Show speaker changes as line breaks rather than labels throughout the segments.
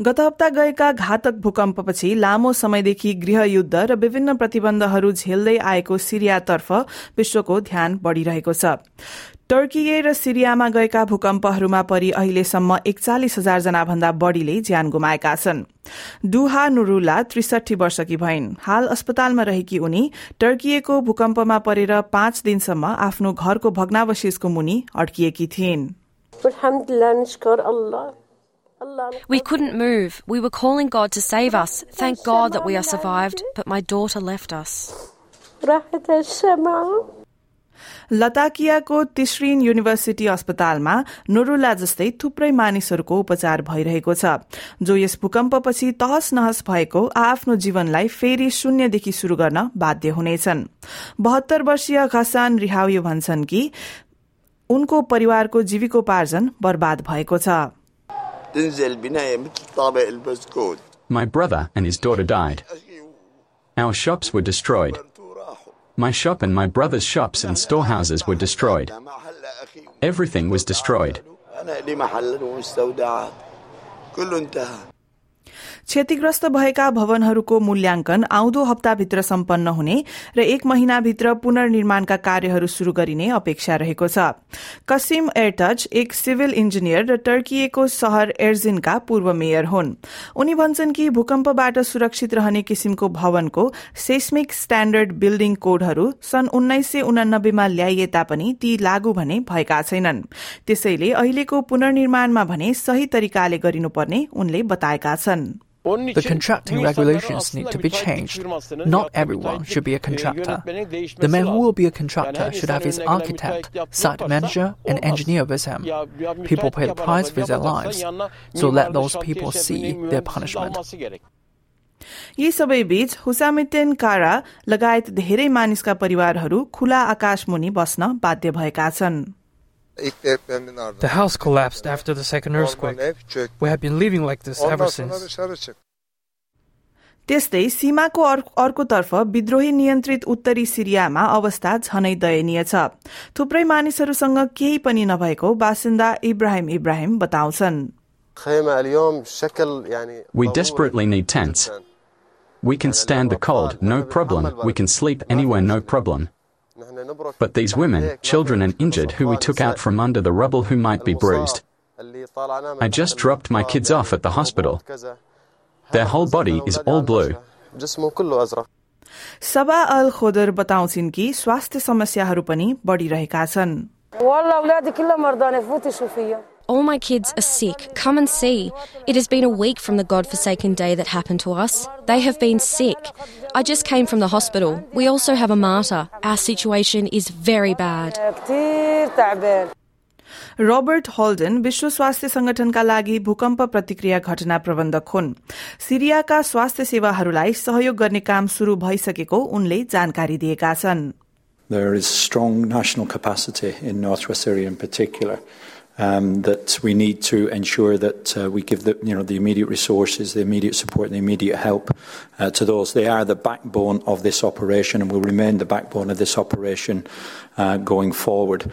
गत हप्ता गएका घातक भूकम्पपछि लामो समयदेखि गृहयुद्ध र विभिन्न प्रतिबन्धहरू झेल्दै आएको सिरियातर्फ विश्वको ध्यान बढ़िरहेको छ। टर्किए र सिरियामा गएका भूकम्पहरूमा परि अहिलेसम्म एकचालिस हजार जना भन्दा बढ़ीले ज्यान गुमाएका छन्। डुहा नुरुला त्रिसठी वर्षकी भइन्। हाल अस्पतालमा रहेकी उनी टर्किएको भूकम्पमा परेर पाँच दिनसम्म आफ्नो घरको भग्नावशेषको मुनि अड्किएकी थिइन्।
We couldn't move. We were calling God to save us. Thank God that we are survived, but my daughter left us.
लताकियाको तिश्रिन युनिभर्सिटी अस्पतालमा नुरुल्ला जस्तै थुप्रै मानिसहरूको उपचार भइरहेको छ जो यस भूकम्पपछि तहस नहस भएको आफ्नो जीवनलाई फेरि शून्यदेखि शुरू गर्न बाध्य हुनेछन् बहत्तर वर्षीय घसान रिहाउ भन्छन् कि उनको परिवारको जीविकोपार्जन बर्बाद भएको छ
My brother and his daughter died. Our shops were destroyed. My shop and my brother's shops and storehouses were destroyed. Everything was destroyed.
क्षतिग्रस्त भएका भवनहरूको मूल्याङ्कन आउँदो हप्ताभित्र सम्पन्न हुने र एक महिनाभित्र पुनर्निर्माणका कार्यहरू शुरू गरिने अपेक्षा रहेको छ। कसिम एयरटच एक सिभिल इन्जिनियर र टर्किएको शहर एर्जिनका पूर्व मेयर हुन्। उनी भन्छन् कि भूकम्पबाट सुरक्षित रहने किसिमको भवनको सेस्मिक स्ट्याण्डर्ड बिल्डिङ कोडहरू सन् उन्नाइस सय उनानब्बेमा ल्याइए तापनि ती लागू भने भएका छैनन्। त्यसैले अहिलेको पुनर्निर्माणमा भने सही तरिकाले गरिनुपर्ने उनले बताएका छन्।
The contracting regulations need to be changed. Not everyone should be a contractor. The man who will be a contractor should have his architect, site manager, and engineer with him. People pay the price with their lives, so let those people see their punishment.
यी सबै बीच हुसामितेन कारा लगायत धेरै मानिसका परिवारहरू खुला आकाश मुनि बस्न बाध्य भएका छन्
The house collapsed after the second earthquake. We have been living like this ever since.
त्यस्तै सीमाको अर्कोतर्फ विद्रोही नियन्त्रित उत्तरी सिरियामा अवस्था झनै दयनीय छ थुप्रै मानिसहरूसँग केही पनि नभएको बासिन्दा इब्राहिम इब्राहिम बताउँछन्
We desperately need tents. We can stand the cold, no problem. We can sleep anywhere, no problem. But these women, children, and injured who we took out from under the rubble who might be bruised. I just dropped my kids off at the hospital. Their whole body is all blue.
सबा अल खोदर बताउँछिन् कि स्वास्थ्य समस्याहरू पनि बढ़िरहेका छन्
All my kids are sick. Come and see. It has been a week from the God-forsaken day that happened to us. They have been sick. I just came from the hospital. We also have a martyr. Our situation is very bad.
Robert holding विश्व स्वास्थ्य संगठनका लागि भूकम्प प्रतिक्रिया घटना प्रबन्धक हुन् सिरियाका स्वास्थ्य सेवाहरूलाई सहयोग गर्ने काम शुरू भइसकेको उनले जानकारी दिएका छन्
There is strong national capacity in northwest Syria in particular. Um, that we need to ensure that uh, we give the, you know, the immediate resources, the immediate support, and the immediate help uh, to those. They are the backbone of this operation and will remain the backbone of this operation uh, going forward.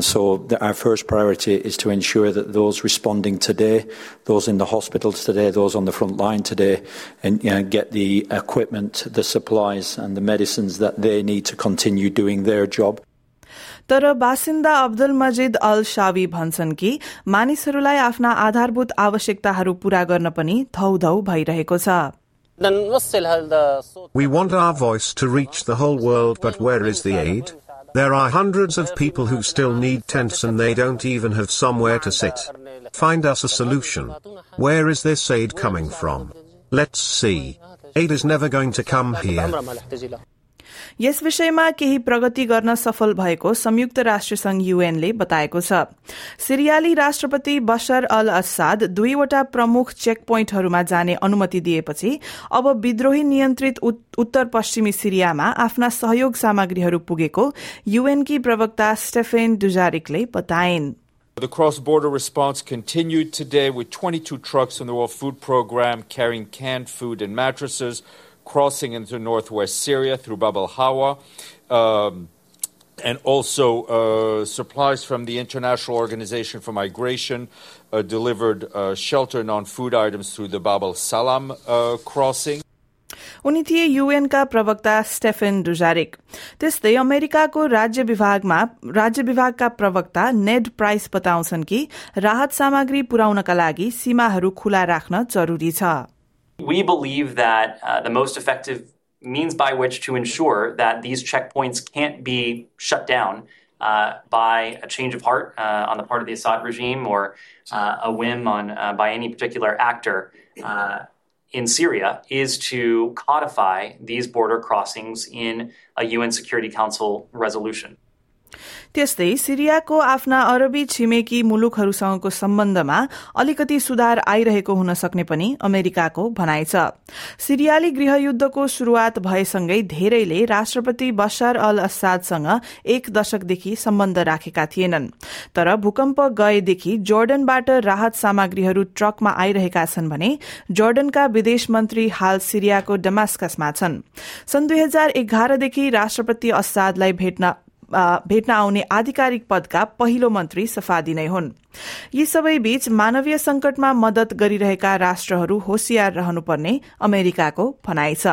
so our first priority is to ensure that those responding today, those in the hospitals today, those on the front line today, and you know, get the equipment, the supplies, and the medicines that they need to continue doing their job.
तर बासिन्दा अब्दुल मजिद अल शावी भन्छन् कि मानिसहरूलाई आफ्ना आधारभूत आवश्यकताहरू पूरा गर्न पनि धौधौ भइरहेको छ
We want our voice to reach the whole world, but where is the aid? There are hundreds of people who still need tents and they don't even have somewhere to sit. Find us a solution. Where is this aid coming from? Let's see. Aid is never going to come here.
यस विषयमा केही प्रगति गर्न सफल भएको संयुक्त राष्ट्र संघ यूएनले बताएको छ। सिरियाली राष्ट्रपति बशर अल असाद दुईवटा प्रमुख चेक पोइन्टहरूमा जाने अनुमति दिएपछि अब विद्रोही नियन्त्रित उत्तर पश्चिमी सिरियामा आफ्ना सहयोग सामग्रीहरू पुगेको यूएनकी प्रवक्ता स्टेफेन डुजारिकले बताइन्।
The cross-border response continued today with 22 trucks on the World Food Program carrying canned food and mattresses, crossing into northwest Syria through Bab al Hawa. Um, and also uh, supplies from the International Organization for Migration uh, delivered uh, shelter non-food items through the Bab al-Salam uh, crossing.
उनी थिए युएनका प्रवक्ता Stephen Dujarric त्यस्तै अमेरिकाको राज्य विभागमा राज्य विभागका प्रवक्ता नेड प्राइस बताउँछन् कि राहत सामग्री पुर्याउनका लागि सीमाहरू खुला राख्न जरूरी छ
we believe that uh, the most effective means by which to ensure that these checkpoints can't be shut down uh, by a change of heart uh, on the part of the Assad regime or uh, a whim on uh, by any particular actor uh, in Syria is to codify these border crossings in a UN Security Council resolution.
त्यस्तै सिरियाको आफ्ना अरबी छिमेकी मुलुकहरूसँगको सम्बन्धमा अलिकति सुधार आइरहेको हुन सक्ने पनि अमेरिकाको भनाइ छ। सिरियाली गृहयुद्धको शुरूआत भएसँगै धेरैले राष्ट्रपति बशर अल असादसँग एक दशकदेखि सम्बन्ध राखेका थिएनन्। तर भूकम्प गएदेखि जोर्डनबाट राहत सामग्रीहरू ट्रकमा आइरहेका छन् भने जोर्डनका विदेश मन्त्री हाल सिरियाको डमास्कसमा छन्। सन् दुई हजार एघारदेखि राष्ट्रपति असादलाई भेट्न भेट्न आउने आधिकारिक पदका पहिलो मन्त्री सफादी नै हुन्। यी सबै बीच मानवीय संकटमा मदत गरिरहेका राष्ट्रहरू होशियार रहनुपर्ने अमेरिकाको भनाइ छ।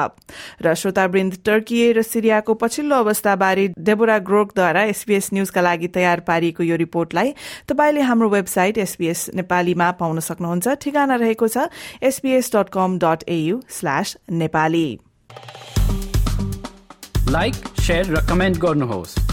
र श्रोतावृन्द टर्की र सिरियाको पछिल्लो अवस्थाबारे डेबोरा ग्रोकद्वारा एसपीएस न्यूजका लागि तयार पारिएको यो रिपोर्टलाई तपाईँले हाम्रो वेबसाइट एसपीएस नेपालीमा पाउन सक्नुहुन्छ। ठिकाना रहेको छ SPS dot com dot AU slash
Nepali. Like र कमेन्ट गर्नुहोस्।